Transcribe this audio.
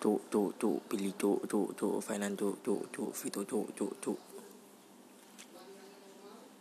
tu tu tu pilih tu tu tu Fainan tu tu tu fit tu tu tu